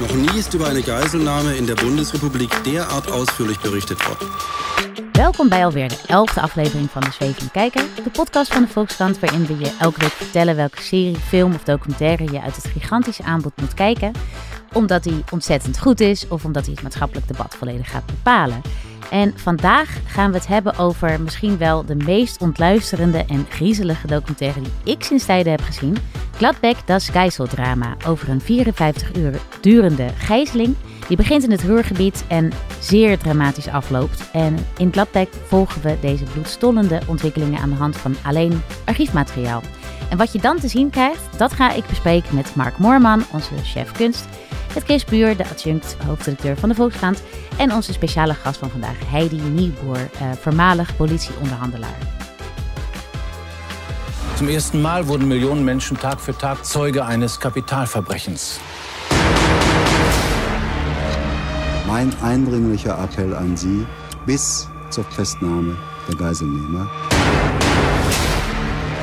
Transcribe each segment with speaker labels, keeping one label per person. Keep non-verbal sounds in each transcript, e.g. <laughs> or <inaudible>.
Speaker 1: Noch nie ist über eine Geiselnahme in der Bundesrepublik derart ausführlich berichtet worden.
Speaker 2: Welkom bij alweer de elfde aflevering van de Zwevende Kijker, de podcast van de Volkskrant waarin we je elke week vertellen welke serie, film of documentaire je uit het gigantische aanbod moet kijken, omdat die ontzettend goed is of omdat hij het maatschappelijk debat volledig gaat bepalen. En vandaag gaan we het hebben over misschien wel de meest ontluisterende en griezelige documentaire die ik sinds tijden heb gezien. Gladbeck das Geiseldrama over een 54 uur durende gijzeling. Die begint in het Ruhrgebied en zeer dramatisch afloopt. En in Gladbeck volgen we deze bloedstollende ontwikkelingen aan de hand van alleen archiefmateriaal. En wat je dan te zien krijgt, dat ga ik bespreken met Mark Moorman, onze chef kunst. Met Chris Buur, de adjunct hoofdredacteur van de Volkskrant. En onze speciale gast van vandaag, Heidi Nieboer, eh, voormalig politieonderhandelaar.
Speaker 3: Zum ersten Mal wurden Millionen Menschen Tag für Tag Zeuge eines Kapitalverbrechens.
Speaker 4: Mein eindringlicher Appell an Sie bis zur Festnahme der Geiselnehmer,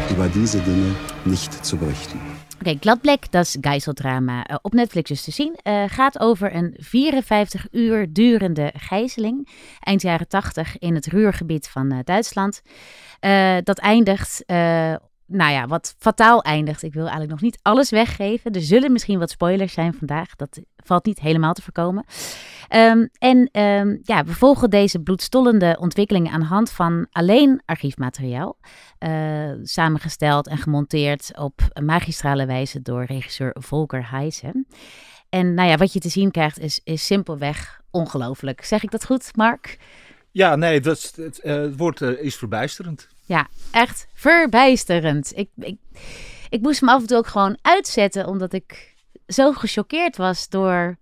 Speaker 4: über diese Dinge nicht zu berichten.
Speaker 2: Oké, Gladbeck, dat is Geiseldrama. Uh, op Netflix dus te zien. Uh, gaat over een 54 uur durende gijzeling. Eind jaren 80 in het Ruhrgebied van uh, Duitsland. dat eindigt nou ja, wat fataal eindigt. Ik wil eigenlijk nog niet alles weggeven. Er zullen misschien wat spoilers zijn vandaag. Dat valt niet helemaal te voorkomen. Um, en um, ja, we volgen deze bloedstollende ontwikkelingen aan de hand van alleen archiefmateriaal. Uh, samengesteld en gemonteerd op magistrale wijze door regisseur Volker Heijsen. En nou ja, wat je te zien krijgt is, is simpelweg ongelooflijk. Zeg ik dat goed, Mark?
Speaker 5: Ja, nee, dat, het, uh, het woord uh, is verbijsterend.
Speaker 2: Ja, echt verbijsterend. Ik, ik, ik moest hem af en toe ook gewoon uitzetten, omdat ik zo gechoqueerd was door,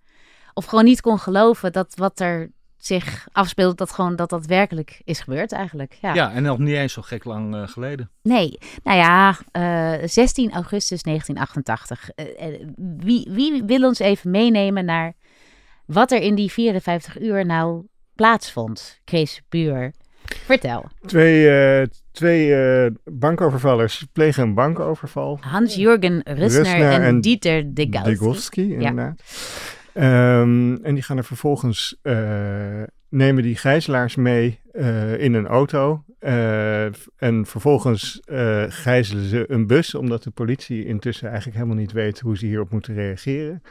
Speaker 2: of gewoon niet kon geloven dat wat er zich afspeelt, dat gewoon dat dat werkelijk is gebeurd eigenlijk. Ja,
Speaker 5: ja en nog niet eens zo gek lang uh, geleden.
Speaker 2: Nee, nou ja, uh, 16 augustus 1988. Uh, wie, wie wil ons even meenemen naar wat er in die 54 uur nou plaatsvond? Chris Buur. Vertel.
Speaker 6: Twee, uh, twee uh, bankovervallers plegen een bankoverval.
Speaker 2: Hans-Jürgen Rüssner en, en, Dieter Degowski.
Speaker 6: Degowski, inderdaad. Ja. Um, en die gaan er vervolgens, uh, nemen die gijzelaars mee in een auto. en vervolgens gijzelen ze een bus, omdat de politie intussen eigenlijk helemaal niet weet hoe ze hierop moeten reageren.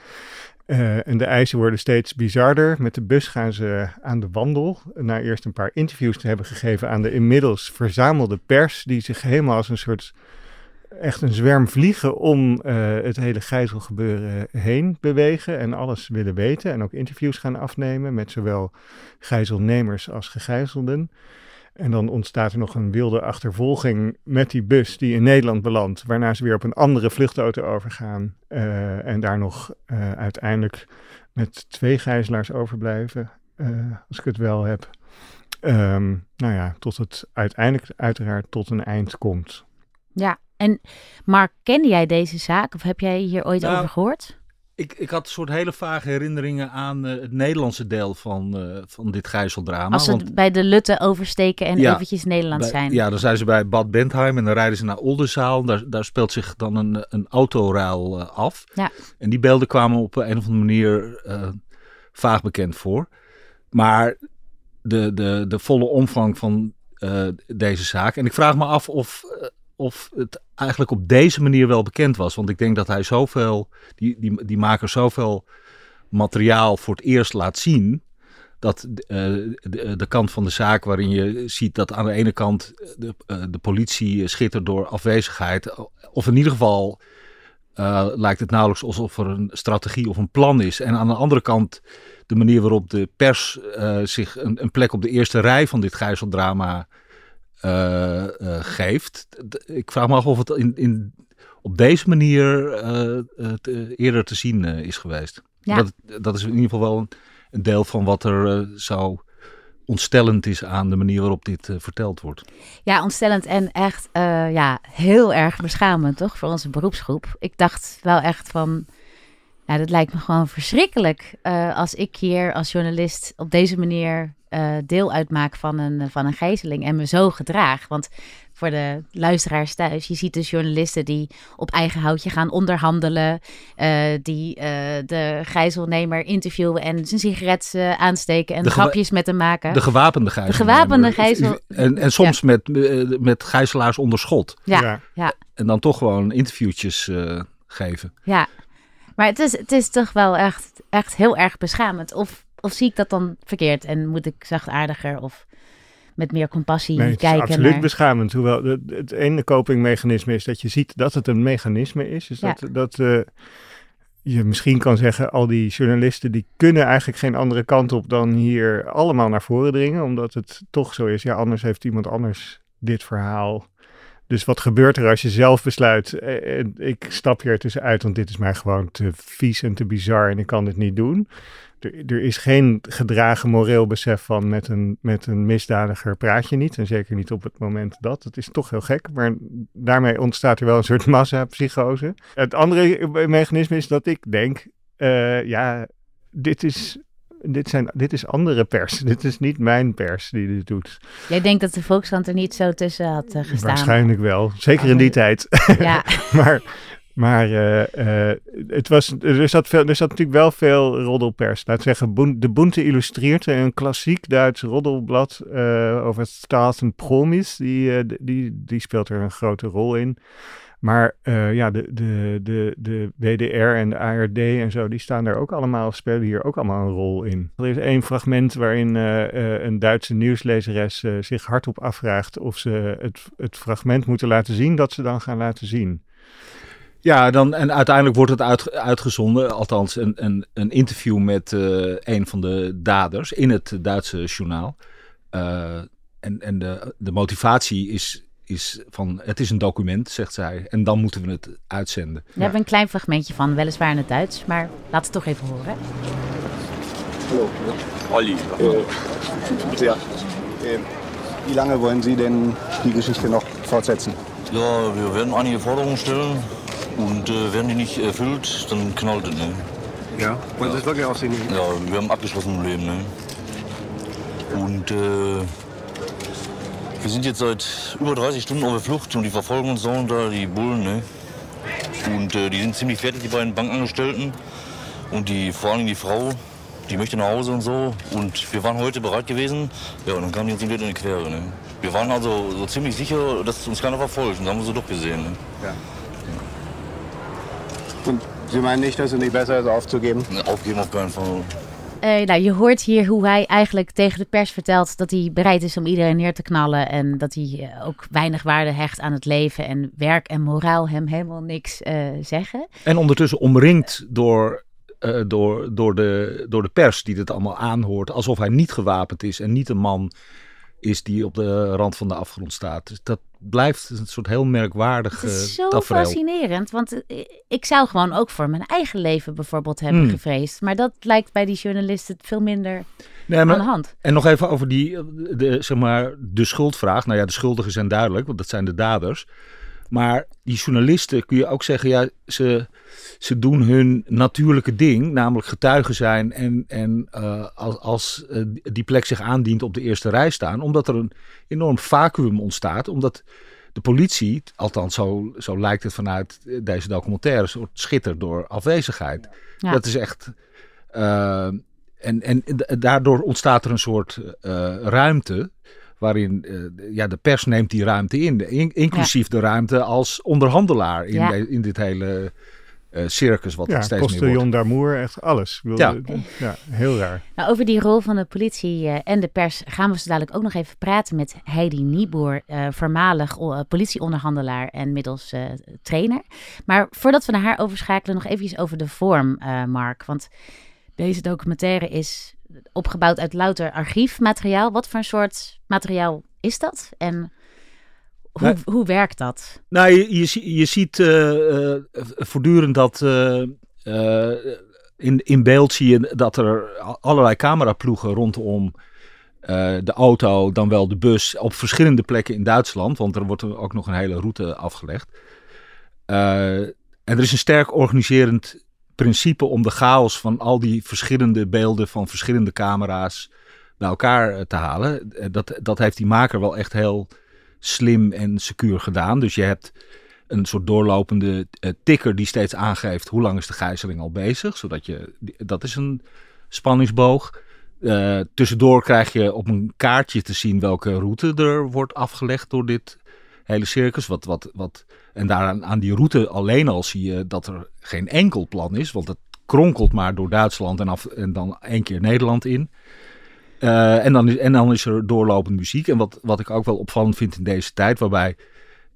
Speaker 6: En de eisen worden steeds bizarder. Met de bus gaan ze aan de wandel. Na eerst een paar interviews te hebben gegeven aan de inmiddels verzamelde pers. Die zich helemaal als een soort. Echt een zwerm vliegen om uh, het hele gijzelgebeuren heen bewegen. En alles willen weten. En ook interviews gaan afnemen met zowel gijzelnemers als gegijzelden. En dan ontstaat er nog een wilde achtervolging met die bus die in Nederland belandt. Waarna ze weer op een andere vluchtauto overgaan. Uh, en daar nog uh, uiteindelijk met twee gijzelaars overblijven. Als ik het wel heb. Um, nou ja, tot het uiteindelijk uiteraard tot een eind komt.
Speaker 2: Ja, en Mark, kende jij deze zaak of heb jij hier ooit nou, over gehoord?
Speaker 5: Ik, ik had een soort hele vage herinneringen aan uh, het Nederlandse deel van, uh, van dit gijzeldrama.
Speaker 2: Als ze want, bij de Lutte oversteken en ja, eventjes Nederland
Speaker 5: bij,
Speaker 2: zijn.
Speaker 5: Ja, dan zijn ze bij Bad Bentheim en dan rijden ze naar Oldenzaal. Daar, daar speelt zich dan een, een autoruil uh, af.
Speaker 2: Ja.
Speaker 5: En die beelden kwamen op een of andere manier vaag bekend voor. Maar de, de, de volle omvang van deze zaak. En ik vraag me af of of het eigenlijk op deze manier wel bekend was. Want ik denk dat hij zoveel, die, die, die maker zoveel materiaal voor het eerst laat zien. Dat uh, de, de, kant van de zaak waarin je ziet dat aan de ene kant de, uh, de politie schittert door afwezigheid. Of in ieder geval lijkt het nauwelijks alsof er een strategie of een plan is. En aan de andere kant de manier waarop de pers zich een, een, plek op de eerste rij van dit gijzeldrama uh, uh, geeft. Ik vraag me af of het in, in, op deze manier uh, te, eerder te zien is geweest.
Speaker 2: Ja.
Speaker 5: Dat, dat is in ieder geval wel een, een deel van wat er zou ontstellend is aan de manier waarop dit verteld wordt.
Speaker 2: Ja, ontstellend en echt ja, heel erg beschamend, toch? Voor onze beroepsgroep. Ik dacht wel echt van... Nou, dat lijkt me gewoon verschrikkelijk als ik hier als journalist op deze manier eh, deel uitmaak van een, van een gijzeling en me zo gedraag. Want voor de luisteraars thuis, je ziet dus journalisten die op eigen houtje gaan onderhandelen, eh, die eh, de gijzelnemer interviewen en zijn sigaret eh, aansteken en
Speaker 5: De
Speaker 2: grapjes met hem maken.
Speaker 5: De gewapende gijzel.
Speaker 2: gewapende gijzel-
Speaker 5: En, en soms met, eh, met gijzelaars onder schot.
Speaker 2: ja,
Speaker 6: Ja.
Speaker 2: ja.
Speaker 5: En dan toch gewoon interviewtjes eh, geven.
Speaker 2: Ja, maar het is, het is toch wel echt, echt heel erg beschamend. Of, of zie ik dat dan verkeerd en moet ik zachtaardiger of met meer compassie
Speaker 6: Nee, het is
Speaker 2: kijken
Speaker 6: absoluut
Speaker 2: naar...
Speaker 6: beschamend. Hoewel het, het ene copingmechanisme is dat je ziet dat het een mechanisme is. Dus
Speaker 2: Ja.
Speaker 6: dat, dat eh, je misschien kan zeggen, al die journalisten die kunnen eigenlijk geen andere kant op dan hier allemaal naar voren dringen. Omdat het toch zo is, ja anders heeft iemand anders dit verhaal. Dus wat gebeurt er als je zelf besluit, eh, eh, ik stap hier tussenuit, want dit is mij gewoon te vies en te bizar en ik kan dit niet doen. Er, is geen gedragen moreel besef van met een, met een misdadiger praat je niet. En zeker niet op het moment dat. Het is toch heel gek. Maar daarmee ontstaat er wel een soort <laughs> massapsychose. Het andere mechanisme is dat ik denk, eh, ja, dit is, dit, zijn, dit is andere pers. <laughs> Dit is niet mijn pers die dit doet.
Speaker 2: Jij denkt dat de Volkskrant er niet zo tussen had eh, gestaan?
Speaker 6: Waarschijnlijk wel. Zeker in die tijd.
Speaker 2: Ja, <laughs>
Speaker 6: maar maar eh, eh, het was, er, zat er natuurlijk wel veel roddelpers. Laat zeggen, De Boente illustreert een klassiek Duits roddelblad eh, over Staat en Promis. Die, die, die speelt er een grote rol in. Maar ja, de, de, de, de WDR en de ARD en zo, die staan daar ook allemaal, spelen hier ook allemaal een rol in. Er is één fragment waarin een Duitse nieuwslezeres zich hardop afvraagt of ze het, het fragment moeten laten zien dat ze dan gaan laten zien.
Speaker 5: Ja, dan, en uiteindelijk wordt het uit, uitgezonden, althans een, een, een interview met eh, een van de daders in het Duitse journaal. Eh, en en de, de motivatie is, is van, het is een document, zegt zij, en dan moeten we het uitzenden.
Speaker 2: we hebben een klein fragmentje van, weliswaar in het Duits, maar laat het toch even horen.
Speaker 7: Olli.
Speaker 4: Ja. Äh, wie lange wollen Sie denn die Geschichte noch fortsetzen?
Speaker 7: Ja, wir werden einige Forderungen stellen und äh, werden die nicht erfüllt, dann knallt es. Ne?
Speaker 1: Ja, wollen Sie es wirklich auf Sie nehmen?
Speaker 7: Ja, wir haben abgeschlossen im Leben. Ne? Und äh, wir sind jetzt seit über 30 Stunden auf der Flucht und die verfolgen uns so da, die Bullen. Ne? Und äh, die sind ziemlich fertig, die beiden Bankangestellten. Und die, vor allem die Frau, die möchte nach Hause und so. Und wir waren heute bereit gewesen. Ja, und dann kamen die uns wieder in die Quere. Ne? Wir waren also so ziemlich sicher, dass uns keiner verfolgt. Und dann haben wir sie doch gesehen. Ne?
Speaker 4: Und Sie meinen nicht, dass es nicht besser ist, aufzugeben?
Speaker 7: Aufgeben auf keinen Fall.
Speaker 2: Eh, nou, je hoort hier hoe hij eigenlijk tegen de pers vertelt dat hij bereid is om iedereen neer te knallen. En dat hij eh, ook weinig waarde hecht aan het leven. En werk en moraal hem helemaal niks eh, zeggen.
Speaker 5: En ondertussen omringd door, eh, door, door, de, door de pers die dit allemaal aanhoort. Alsof hij niet gewapend is en niet een man is die op de rand van de afgrond staat. Dus dat blijft een soort heel merkwaardig
Speaker 2: Het is
Speaker 5: eh,
Speaker 2: zo
Speaker 5: tafereel.
Speaker 2: fascinerend. Want eh, ik zou gewoon ook voor mijn eigen leven bijvoorbeeld hebben
Speaker 5: Hmm.
Speaker 2: gevreesd. Maar dat lijkt bij die journalisten veel minder
Speaker 5: Nee,
Speaker 2: aan de hand.
Speaker 5: En nog even over die, eh, de, zeg maar, de schuldvraag. Nou ja, de schuldigen zijn duidelijk, want dat zijn de daders. Maar die journalisten kun je ook zeggen, ja, ze, ze doen hun natuurlijke ding, namelijk getuigen zijn en, en eh, als, als eh, die plek zich aandient op de eerste rij staan, omdat er een enorm vacuüm ontstaat, omdat de politie, althans zo, zo lijkt het vanuit deze documentaire, soort schittert door afwezigheid.
Speaker 2: Ja.
Speaker 5: Dat is echt. eh, en, en daardoor ontstaat er een soort ruimte. Waarin eh, ja, de pers neemt die ruimte in. in- inclusief de ruimte als onderhandelaar in,
Speaker 2: Ja.
Speaker 5: de- in dit hele eh, circus. Wat
Speaker 6: Ja,
Speaker 5: steeds meer wordt.
Speaker 6: d'Amour, echt alles. Ik bedoel,
Speaker 5: Ja.
Speaker 6: heel raar.
Speaker 2: Nou, over die rol van de politie eh, en de pers gaan we zo dadelijk ook nog even praten met Heidi Nieboer, eh, voormalig eh, politieonderhandelaar en middels eh, trainer. Maar voordat we naar haar overschakelen, nog even over de vorm, eh, Mark. Want deze documentaire is opgebouwd uit louter archiefmateriaal. Wat voor een soort materiaal is dat? En hoe,
Speaker 5: Nou-
Speaker 2: hoe werkt dat?
Speaker 5: Nou, je, je, je ziet eh, eh, voortdurend dat. eh, in, in beeld zie je dat er allerlei cameraploegen rondom de auto, dan wel de bus, op verschillende plekken in Duitsland. Want er wordt er ook nog een hele route afgelegd. En er is een sterk organiserend principe om de chaos van al die verschillende beelden van verschillende camera's bij elkaar eh, te halen. Eh, dat, dat heeft die maker wel echt heel slim en secuur gedaan. Dus je hebt een soort doorlopende uh, tikker die steeds aangeeft hoe lang is de gijzeling al bezig. Zodat je, dat is een spanningsboog. Tussendoor krijg je op een kaartje te zien welke route er wordt afgelegd door dit hele circus. Wat, wat, wat, en daaraan aan die route alleen al zie je dat er geen enkel plan is. Want het kronkelt maar door Duitsland en, af, en dan één keer Nederland in. Uh, en, dan is, en dan is er doorlopende muziek. En wat, wat ik ook wel opvallend vind in deze tijd, waarbij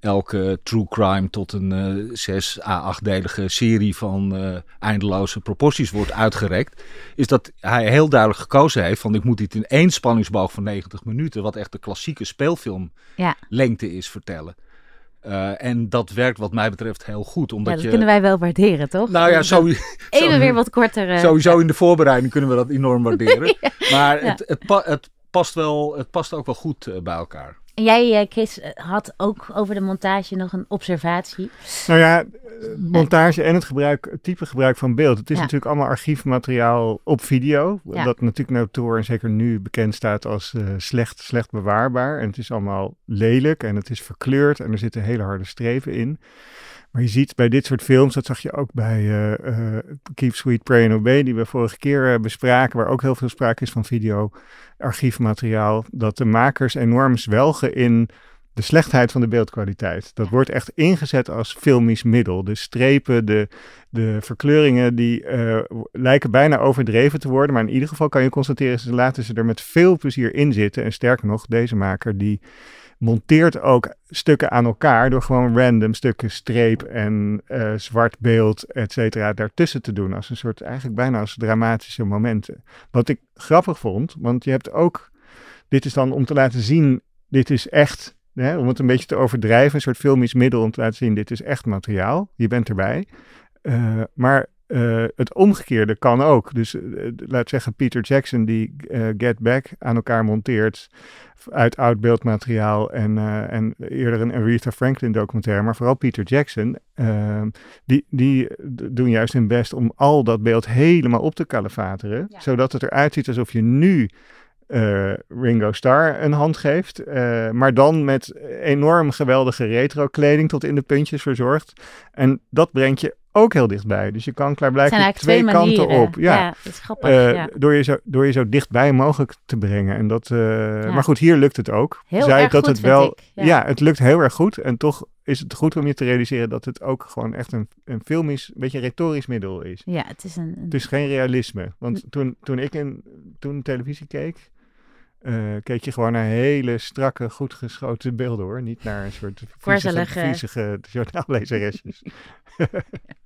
Speaker 5: elke true crime tot een uh, zes à achtdelige serie van uh, eindeloze proporties wordt uitgerekt, is dat hij heel duidelijk gekozen heeft van ik moet dit in één spanningsboog van 90 minuten, wat echt de klassieke speelfilmlengte ja. is, vertellen. Uh, en dat werkt wat mij betreft heel goed. Omdat
Speaker 2: ja, dat
Speaker 5: je...
Speaker 2: kunnen wij wel waarderen, toch?
Speaker 5: Nou ja, sowieso,
Speaker 2: Even weer wat korter.
Speaker 5: Sowieso in de voorbereiding kunnen we dat enorm waarderen. <laughs> ja. Maar het, het, pa het, past wel, het past ook wel goed bij elkaar.
Speaker 2: En jij, Chris, had ook over de montage nog een observatie.
Speaker 6: Nou ja, montage en het, gebruik, het type gebruik van beeld. Het is ja. natuurlijk allemaal archiefmateriaal op video. Ja. Dat natuurlijk notoor en zeker nu bekend staat als uh, slecht, slecht bewaarbaar. En het is allemaal lelijk en het is verkleurd en er zitten hele harde strepen in. Maar je ziet bij dit soort films, dat zag je ook bij uh, uh, Keep Sweet, Pray and Obey, die we vorige keer uh, bespraken, waar ook heel veel sprake is van video-archiefmateriaal, dat de makers enorm zwelgen in de slechtheid van de beeldkwaliteit. Dat wordt echt ingezet als filmisch middel. De strepen, de, de verkleuringen, die lijken bijna overdreven te worden, maar in ieder geval kan je constateren, ze laten ze er met veel plezier in zitten. En sterker nog, deze maker die monteert ook stukken aan elkaar door gewoon random stukken streep en uh, zwart beeld, et cetera, daartussen te doen. Als een soort, eigenlijk bijna als dramatische momenten. Wat ik grappig vond, want je hebt ook, dit is dan om te laten zien, dit is echt, hè, om het een beetje te overdrijven, een soort filmisch middel om te laten zien, dit is echt materiaal, je bent erbij. Uh, maar uh, het omgekeerde kan ook. Dus uh, laat zeggen Peter Jackson die uh, Get Back aan elkaar monteert uit oud beeldmateriaal en, en eerder een Aretha Franklin documentaire, maar vooral Peter Jackson, ehm, die, die doen juist hun best om al dat beeld helemaal op te kalefateren, ja. zodat het eruit ziet alsof je nu uh, Ringo Starr een hand geeft. Uh, maar dan met enorm geweldige retro kleding tot in de puntjes verzorgd. En dat brengt je ook heel dichtbij. Dus je kan klaarblijkelijk twee, twee kanten op. Ja,
Speaker 2: ja dat is grappig. Uh, ja.
Speaker 6: door, je zo, door je zo dichtbij mogelijk te brengen. En dat, ja. Maar goed, hier lukt het ook.
Speaker 2: Heel
Speaker 6: Zij
Speaker 2: erg
Speaker 6: dat
Speaker 2: goed,
Speaker 6: het wel. Ja. het lukt heel erg goed. En toch is het goed om je te realiseren dat het ook gewoon echt een, een filmisch, een beetje retorisch middel is.
Speaker 2: Ja, het is een. een...
Speaker 6: Het is geen realisme. Want toen, toen ik in, toen televisie keek. Uh, keek je gewoon naar hele strakke, goed geschoten beelden hoor. Niet naar een soort viezige, viezige journaallezeresjes. <laughs>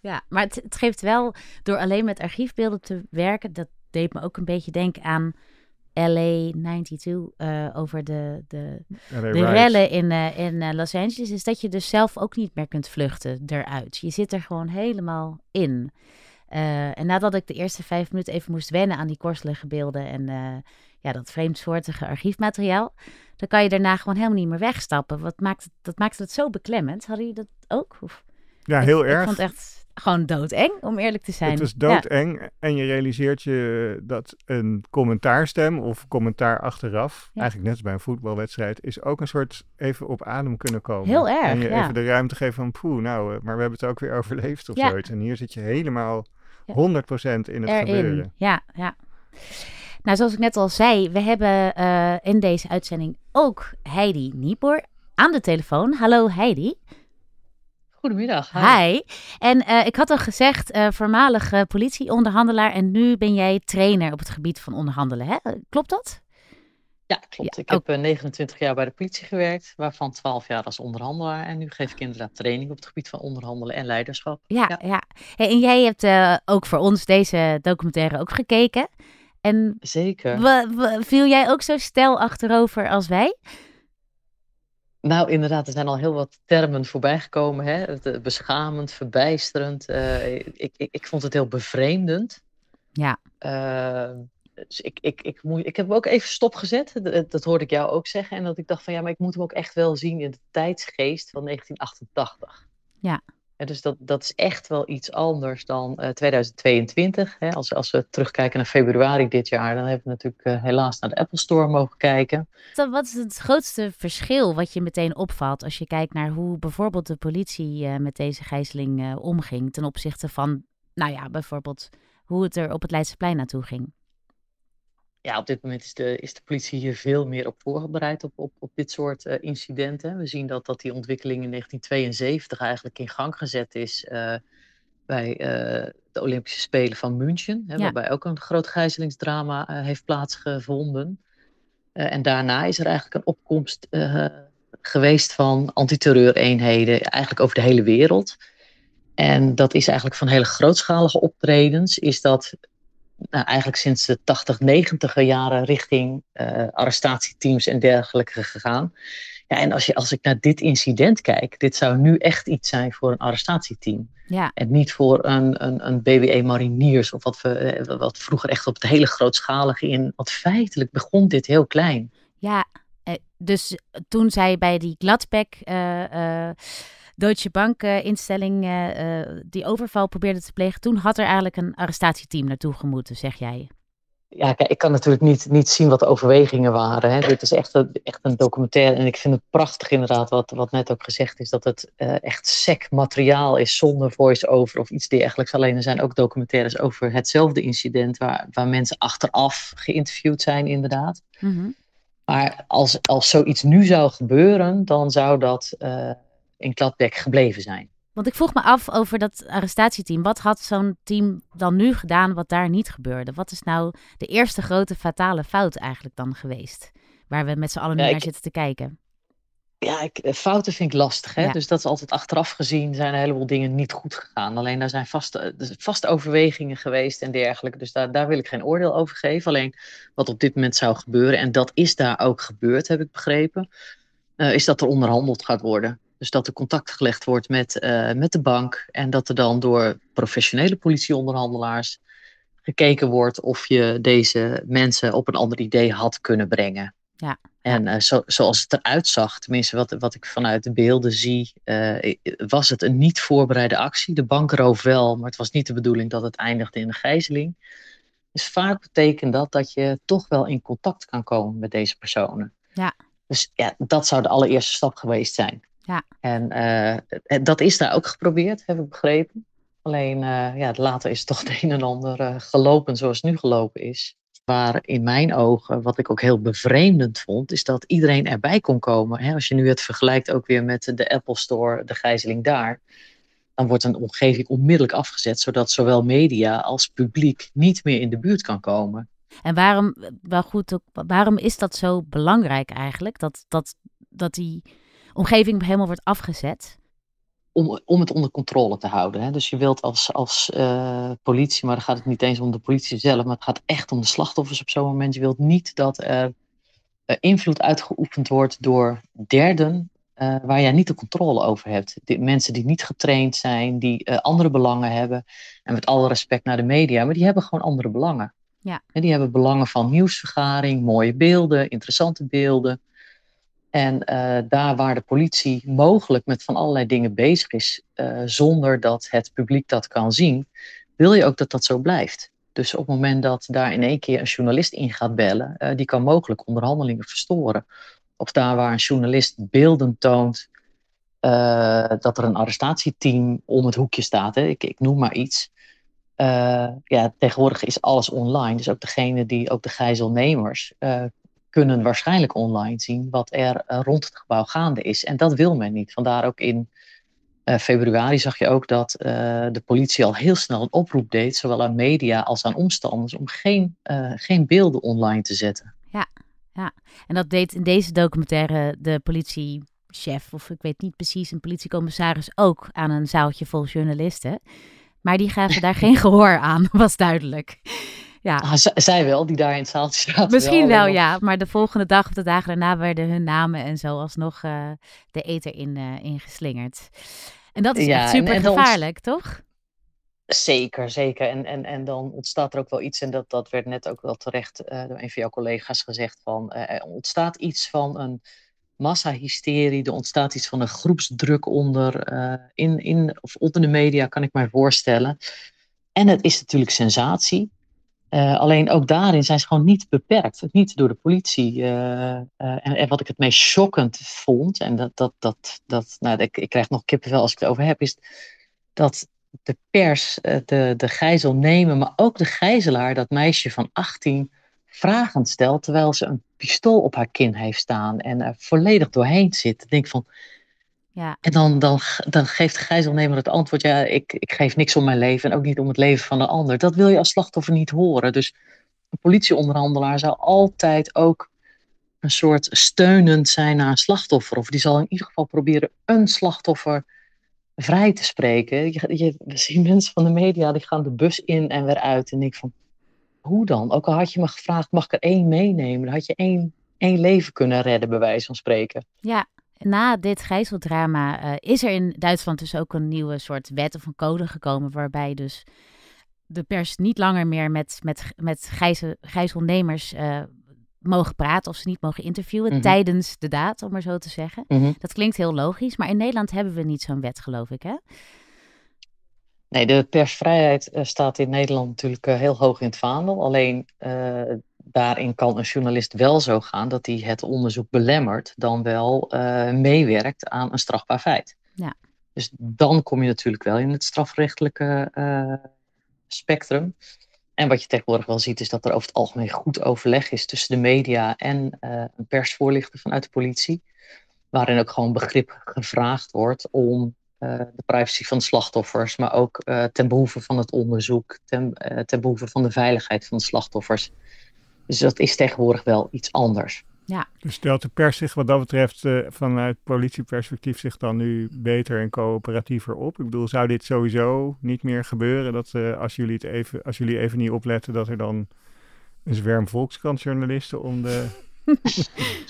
Speaker 2: ja, maar het, het, geeft wel, door alleen met archiefbeelden te werken, dat deed me ook een beetje denken aan LA 92 uh, over de, de,
Speaker 6: LA
Speaker 2: de
Speaker 6: Rides.
Speaker 2: rellen in, uh, in uh, Los Angeles, is dat je dus zelf ook niet meer kunt vluchten eruit. Je zit er gewoon helemaal in. Uh, en nadat ik de eerste vijf minuten even moest wennen aan die korselige beelden en ja, dat vreemdsoortige archiefmateriaal, dan kan je daarna gewoon helemaal niet meer wegstappen. Wat maakt het, dat maakt het zo beklemmend. Hadden jullie dat ook? Of?
Speaker 6: Ja, heel
Speaker 2: ik,
Speaker 6: erg.
Speaker 2: Ik vond het echt gewoon doodeng, om eerlijk te zijn.
Speaker 6: Het was doodeng ja. en je realiseert je dat een commentaarstem of commentaar achteraf, ja. eigenlijk net als bij een voetbalwedstrijd, is ook een soort even op adem kunnen komen.
Speaker 2: Heel erg,
Speaker 6: En je
Speaker 2: ja.
Speaker 6: even de ruimte geven van, poeh, nou, maar we hebben het ook weer overleefd of zoiets. En hier zit je helemaal 100% in het
Speaker 2: Erin.
Speaker 6: gebeuren.
Speaker 2: Ja, ja. Nou, zoals ik net al zei, we hebben uh, in deze uitzending ook Heidi Niepoor aan de telefoon. Hallo Heidi.
Speaker 8: Goedemiddag.
Speaker 2: Hi. En uh, ik had al gezegd, uh, voormalig politieonderhandelaar en nu ben jij trainer op het gebied van onderhandelen. Hè? Klopt dat?
Speaker 8: Ja, klopt. Ja, ik heb uh, 29 jaar bij de politie gewerkt, waarvan 12 jaar als onderhandelaar. En nu geef ik inderdaad training op het gebied van onderhandelen en leiderschap.
Speaker 2: Ja, ja. ja. Hey, en jij hebt ook voor ons deze documentaire ook gekeken. En
Speaker 8: Zeker.
Speaker 2: viel jij ook zo stijl achterover als wij?
Speaker 8: Nou, inderdaad, er zijn al heel wat termen voorbijgekomen. Hè? Het, beschamend, verbijsterend. Uh, ik, ik, ik vond het heel bevreemdend.
Speaker 2: Ja.
Speaker 8: Uh, dus ik, ik, ik, moet, ik heb hem ook even stopgezet. Dat, dat hoorde ik jou ook zeggen. En dat ik dacht van ja, maar ik moet hem ook echt wel zien in de tijdsgeest van 1988.
Speaker 2: Ja.
Speaker 8: Dus dat, dat is echt wel iets anders dan 2022. Hè. Als, als we terugkijken naar februari dit jaar, dan hebben we natuurlijk helaas naar de Apple Store mogen kijken.
Speaker 2: wat is het grootste verschil wat je meteen opvalt als je kijkt naar hoe bijvoorbeeld de politie met deze gijzeling omging ten opzichte van, nou ja, bijvoorbeeld hoe het er op het Leidseplein naartoe ging?
Speaker 8: Ja, op dit moment is de, is de politie hier veel meer op voorbereid op, op, op dit soort uh, incidenten. We zien dat, dat die ontwikkeling in 1972 eigenlijk in gang gezet is uh, bij uh, de Olympische Spelen van München, hè, ja. waarbij ook een groot gijzelingsdrama heeft plaatsgevonden. en daarna is er eigenlijk een opkomst geweest van antiterreureenheden, eigenlijk over de hele wereld. En dat is eigenlijk van hele grootschalige optredens, is dat nou, eigenlijk sinds de 80, 90 jaren richting uh, arrestatieteams en dergelijke gegaan. Ja, en als, je, als ik naar dit incident kijk, dit zou nu echt iets zijn voor een arrestatieteam.
Speaker 2: Ja.
Speaker 8: En niet voor een, een, een BWE Mariniers of wat, we, eh, wat vroeger echt op het hele grootschalige in. Want feitelijk begon dit heel klein.
Speaker 2: Ja, eh, dus toen zij bij die Gladbeck Deutsche Bank instelling uh, die overval probeerde te plegen. Toen had er eigenlijk een arrestatieteam naartoe gemoeten, zeg jij.
Speaker 8: Ja, kijk, ik kan natuurlijk niet, niet zien wat de overwegingen waren. Hè. Dit is echt een, echt een documentaire. En ik vind het prachtig inderdaad, wat, wat net ook gezegd is, dat het uh, echt sec materiaal is zonder voice-over of iets dergelijks. Alleen er zijn ook documentaires over hetzelfde incident, waar, waar mensen achteraf geïnterviewd zijn, inderdaad.
Speaker 2: Mm -hmm.
Speaker 8: Maar als, als zoiets nu zou gebeuren, dan zou dat uh, in Gladbeck gebleven zijn.
Speaker 2: Want ik vroeg me af over dat arrestatieteam. Wat had zo'n team dan nu gedaan wat daar niet gebeurde? Wat is nou de eerste grote fatale fout eigenlijk dan geweest? Waar we met z'n allen nu ja, naar zitten te kijken.
Speaker 8: Ja, ik, eh, fouten vind ik lastig. Hè? Ja. Dus dat is altijd achteraf gezien zijn een heleboel dingen niet goed gegaan. Alleen daar zijn vaste, vaste overwegingen geweest en dergelijke. Dus daar, daar wil ik geen oordeel over geven. Alleen wat op dit moment zou gebeuren, en dat is daar ook gebeurd, heb ik begrepen, uh, is dat er onderhandeld gaat worden. Dus dat er contact gelegd wordt met, uh, met de bank en dat er dan door professionele politieonderhandelaars gekeken wordt of je deze mensen op een ander idee had kunnen brengen.
Speaker 2: Ja.
Speaker 8: En uh, zo, zoals het eruit zag, tenminste wat, wat ik vanuit de beelden zie, uh, was het een niet voorbereide actie. De bankroof wel, maar het was niet de bedoeling dat het eindigde in een gijzeling. Dus vaak betekent dat dat je toch wel in contact kan komen met deze personen.
Speaker 2: Ja.
Speaker 8: Dus ja, dat zou de allereerste stap geweest zijn.
Speaker 2: Ja.
Speaker 8: En uh, dat is daar ook geprobeerd, heb ik begrepen. Alleen uh, ja, later is toch <laughs> het een en ander uh, gelopen zoals het nu gelopen is. Waar in mijn ogen, wat ik ook heel bevreemdend vond, is dat iedereen erbij kon komen. Hè? Als je nu het vergelijkt ook weer met de Apple Store, de gijzeling daar. Dan wordt een omgeving onmiddellijk afgezet, zodat zowel media als publiek niet meer in de buurt kan komen.
Speaker 2: En waarom, wel goed, waarom is dat zo belangrijk eigenlijk? Dat, dat, dat die omgeving helemaal wordt afgezet?
Speaker 8: Om, om het onder controle te houden. Hè? Dus je wilt als, als uh, politie, maar dan gaat het niet eens om de politie zelf, maar het gaat echt om de slachtoffers op zo'n moment. Je wilt niet dat er uh, invloed uitgeoefend wordt door derden uh, waar jij niet de controle over hebt. Die, mensen die niet getraind zijn, die andere belangen hebben. En met alle respect naar de media, maar die hebben gewoon andere belangen.
Speaker 2: Ja.
Speaker 8: En die hebben belangen van nieuwsvergaring, mooie beelden, interessante beelden. En uh, daar waar de politie mogelijk met van allerlei dingen bezig is, uh, zonder dat het publiek dat kan zien, wil je ook dat dat zo blijft. Dus op het moment dat daar in één keer een journalist in gaat bellen, uh, die kan mogelijk onderhandelingen verstoren. Of daar waar een journalist beelden toont dat er een arrestatieteam om het hoekje staat, hè, ik, ik noem maar iets. ja, tegenwoordig is alles online. Dus ook degene die, ook de gijzelnemers, kunnen waarschijnlijk online zien wat er uh, rond het gebouw gaande is. En dat wil men niet. Vandaar ook in uh, februari zag je ook dat uh, de politie al heel snel een oproep deed, zowel aan media als aan omstanders, om geen, geen beelden online te zetten.
Speaker 2: Ja, ja, en dat deed in deze documentaire de politiechef, of ik weet niet precies, een politiecommissaris ook aan een zaaltje vol journalisten. Maar die gaven daar <laughs> geen gehoor aan, was duidelijk. Ja.
Speaker 8: Ah, zij wel, die daar in het zaaltje zaten.
Speaker 2: Misschien wel, wel, ja. Maar de volgende dag of de dagen daarna werden hun namen en zo alsnog uh, de eter in, uh, ingeslingerd. En dat is ja, echt super en, en gevaarlijk, toch?
Speaker 8: Zeker, zeker. En, en, en dan ontstaat er ook wel iets, en dat, dat werd net ook wel terecht uh, door een van jouw collega's gezegd, van er ontstaat iets van een massahysterie. Er ontstaat iets van een groepsdruk onder, eh, in, in, of onder de media, kan ik mij voorstellen. En het is natuurlijk sensatie. Uh, alleen ook daarin zijn ze gewoon niet beperkt. Niet door de politie. Uh, uh, en, wat ik het meest schokkend vond, en dat, dat, dat, dat nou, ik, krijg nog kippenvel als ik het over heb, is dat de pers de, de gijzel nemen, maar ook de gijzelaar, dat meisje van 18, vragend stelt terwijl ze een pistool op haar kin heeft staan en er volledig doorheen zit. Ik denk van.
Speaker 2: Ja.
Speaker 8: En dan, dan, dan geeft de gijzelnemer het antwoord: ja, ik, ik geef niks om mijn leven en ook niet om het leven van de ander. Dat wil je als slachtoffer niet horen. Dus een politieonderhandelaar zou altijd ook een soort steunend zijn naar een slachtoffer. Of die zal in ieder geval proberen een slachtoffer vrij te spreken. Je, je, we zien mensen van de media die gaan de bus in en weer uit. En ik van, hoe dan? Ook al had je me gevraagd, mag ik er één meenemen? Dan had je één, één leven kunnen redden, bij wijze van spreken.
Speaker 2: Ja, na dit gijzeldrama uh, is er in Duitsland dus ook een nieuwe soort wet of een code gekomen, waarbij dus de pers niet langer meer met, met, met gijzel, gijzelnemers uh, mogen praten of ze niet mogen interviewen
Speaker 8: Mhm.
Speaker 2: tijdens de daad, om maar zo te zeggen.
Speaker 8: Mhm.
Speaker 2: Dat klinkt heel logisch, maar in Nederland hebben we niet zo'n wet, geloof ik, hè?
Speaker 8: Nee, de persvrijheid eh, staat in Nederland natuurlijk eh, heel hoog in het vaandel. Alleen eh, daarin kan een journalist wel zo gaan dat hij het onderzoek belemmert, dan wel eh, meewerkt aan een strafbaar feit.
Speaker 2: Ja.
Speaker 8: Dus dan kom je natuurlijk wel in het strafrechtelijke eh, spectrum. En wat je tegenwoordig wel ziet, is dat er over het algemeen goed overleg is tussen de media en eh, een persvoorlichter vanuit de politie. Waarin ook gewoon begrip gevraagd wordt om uh, de privacy van de slachtoffers, maar ook uh, ten behoeve van het onderzoek, ten, uh, ten behoeve van de veiligheid van de slachtoffers. Dus dat is tegenwoordig wel iets anders.
Speaker 2: Ja.
Speaker 6: Dus stelt de pers zich wat dat betreft uh, vanuit politieperspectief zich dan nu beter en coöperatiever op? Ik bedoel, zou dit sowieso niet meer gebeuren? Dat uh, als, jullie het even, als jullie even niet opletten, dat er dan een zwerm volkskrantjournalisten om de,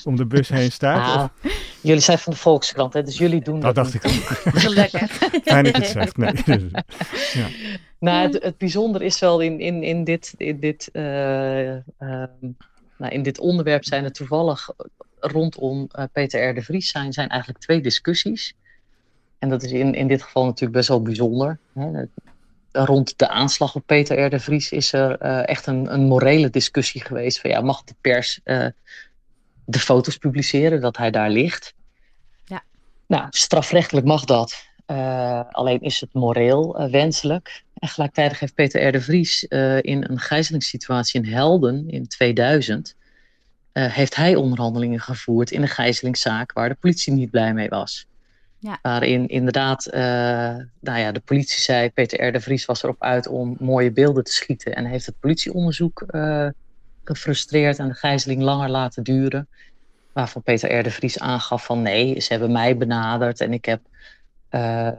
Speaker 6: om de bus heen staat?
Speaker 8: Ah, jullie zijn van de Volkskrant, hè? dus jullie doen
Speaker 6: dat.
Speaker 8: Dat
Speaker 6: dacht
Speaker 8: niet.
Speaker 6: ik ook.
Speaker 2: Gelukkig. <laughs>
Speaker 6: Fijn dat je het zegt. Nee. <laughs>
Speaker 8: ja. Nou, het, het bijzondere is wel in, in, in dit, in dit uh, nou, in dit onderwerp zijn er toevallig rondom uh, Peter R. de Vries zijn, zijn eigenlijk twee discussies. En dat is in, in dit geval natuurlijk best wel bijzonder. Hè. Rond de aanslag op Peter R. de Vries is er uh, echt een, een morele discussie geweest. Van ja, mag de pers uh, de foto's publiceren dat hij daar ligt?
Speaker 2: Ja.
Speaker 8: Nou, strafrechtelijk mag dat. Uh, alleen is het moreel uh, wenselijk. En gelijktijdig heeft Peter R. de Vries uh, in een gijzelingssituatie in Helden in 2000... heeft hij onderhandelingen gevoerd in een gijzelingszaak waar de politie niet blij mee was.
Speaker 2: Ja.
Speaker 8: Waarin inderdaad nou ja, de politie zei... Peter R. de Vries was erop uit om mooie beelden te schieten... en heeft het politieonderzoek gefrustreerd en de gijzeling langer laten duren... waarvan Peter R. de Vries aangaf van nee, ze hebben mij benaderd... en ik heb uh,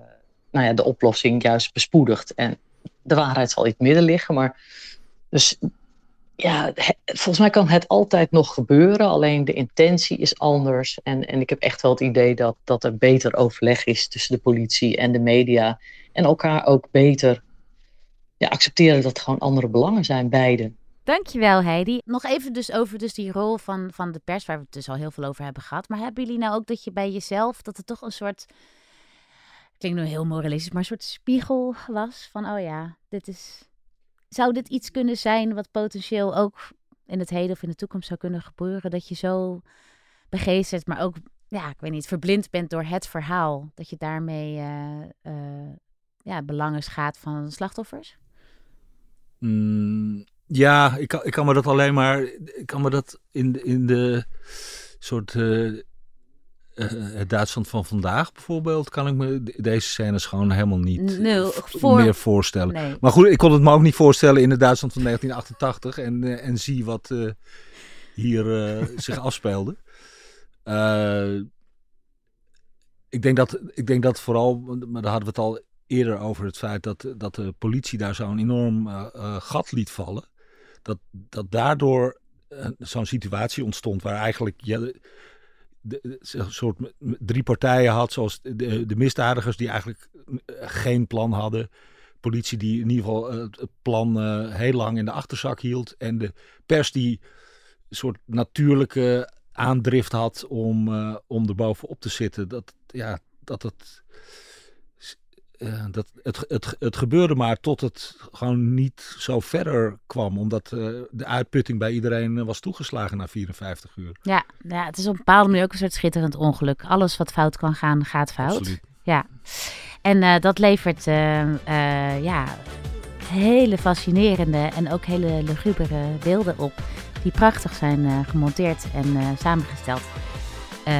Speaker 8: nou ja, de oplossing juist bespoedigd. En de waarheid zal in het midden liggen, maar dus ja, volgens mij kan het altijd nog gebeuren, alleen de intentie is anders. En, en ik heb echt wel het idee dat, dat er beter overleg is tussen de politie en de media. En elkaar ook beter ja, accepteren dat er gewoon andere belangen zijn, beide.
Speaker 2: Dankjewel Heidi. Nog even dus over dus die rol van, van de pers, waar we het dus al heel veel over hebben gehad. Maar hebben jullie nou ook dat je bij jezelf, dat het toch een soort klinkt nu heel moralistisch, maar een soort spiegel was van, oh ja, dit is, zou dit iets kunnen zijn wat potentieel ook in het heden of in de toekomst zou kunnen gebeuren, dat je zo begeesterd, maar ook, ja, ik weet niet, verblind bent door het verhaal, dat je daarmee uh, uh, ja, belangen schaadt van slachtoffers?
Speaker 5: Mm, ja, ik kan, ik kan me dat alleen maar, ik kan me dat in de, in de soort... Uh, uh, het Duitsland van vandaag bijvoorbeeld, kan ik me deze scènes gewoon helemaal niet
Speaker 2: Nul, voor...
Speaker 5: meer voorstellen.
Speaker 2: Nee.
Speaker 5: Maar goed, ik kon het me ook niet voorstellen in het Duitsland van 1988 en, uh, en zie wat uh, hier <laughs> zich afspeelde. ik, denk dat, ik denk dat vooral, maar daar hadden we het al eerder over, het feit dat, dat de politie daar zo'n enorm gat liet vallen. Dat, dat daardoor zo'n situatie ontstond waar eigenlijk... Ja, een soort drie partijen had, zoals de, de misdadigers die eigenlijk geen plan hadden. Politie die in ieder geval het plan heel lang in de achterzak hield. En de pers die een soort natuurlijke aandrift had om, uh, om er bovenop te zitten. Dat, ja, dat het. Uh, dat het, het, het gebeurde maar tot het gewoon niet zo verder kwam. Omdat uh, de uitputting bij iedereen was toegeslagen na 54 uur.
Speaker 2: Ja, ja, het is op een bepaalde manier ook een soort schitterend ongeluk. Alles wat fout kan gaan, gaat fout.
Speaker 5: Absoluut.
Speaker 2: Ja, en dat levert ja, hele fascinerende en ook hele lugubere beelden op. Die prachtig zijn gemonteerd en samengesteld. Uh,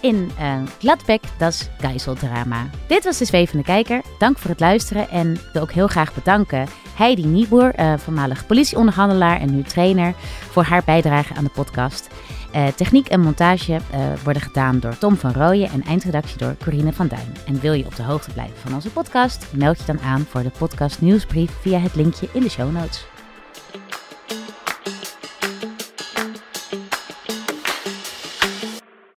Speaker 2: in uh, Gladbeck, das Geiseldrama. Dit was de Zwevende Kijker. Dank voor het luisteren en wil ook heel graag bedanken Heidi Nieboer, voormalig politieonderhandelaar en nu trainer, voor haar bijdrage aan de podcast. Uh, techniek en montage uh, worden gedaan door Tom van Rooyen en eindredactie door Corine van Duin. En wil je op de hoogte blijven van onze podcast? Meld je dan aan voor de podcast nieuwsbrief via het linkje in de show notes.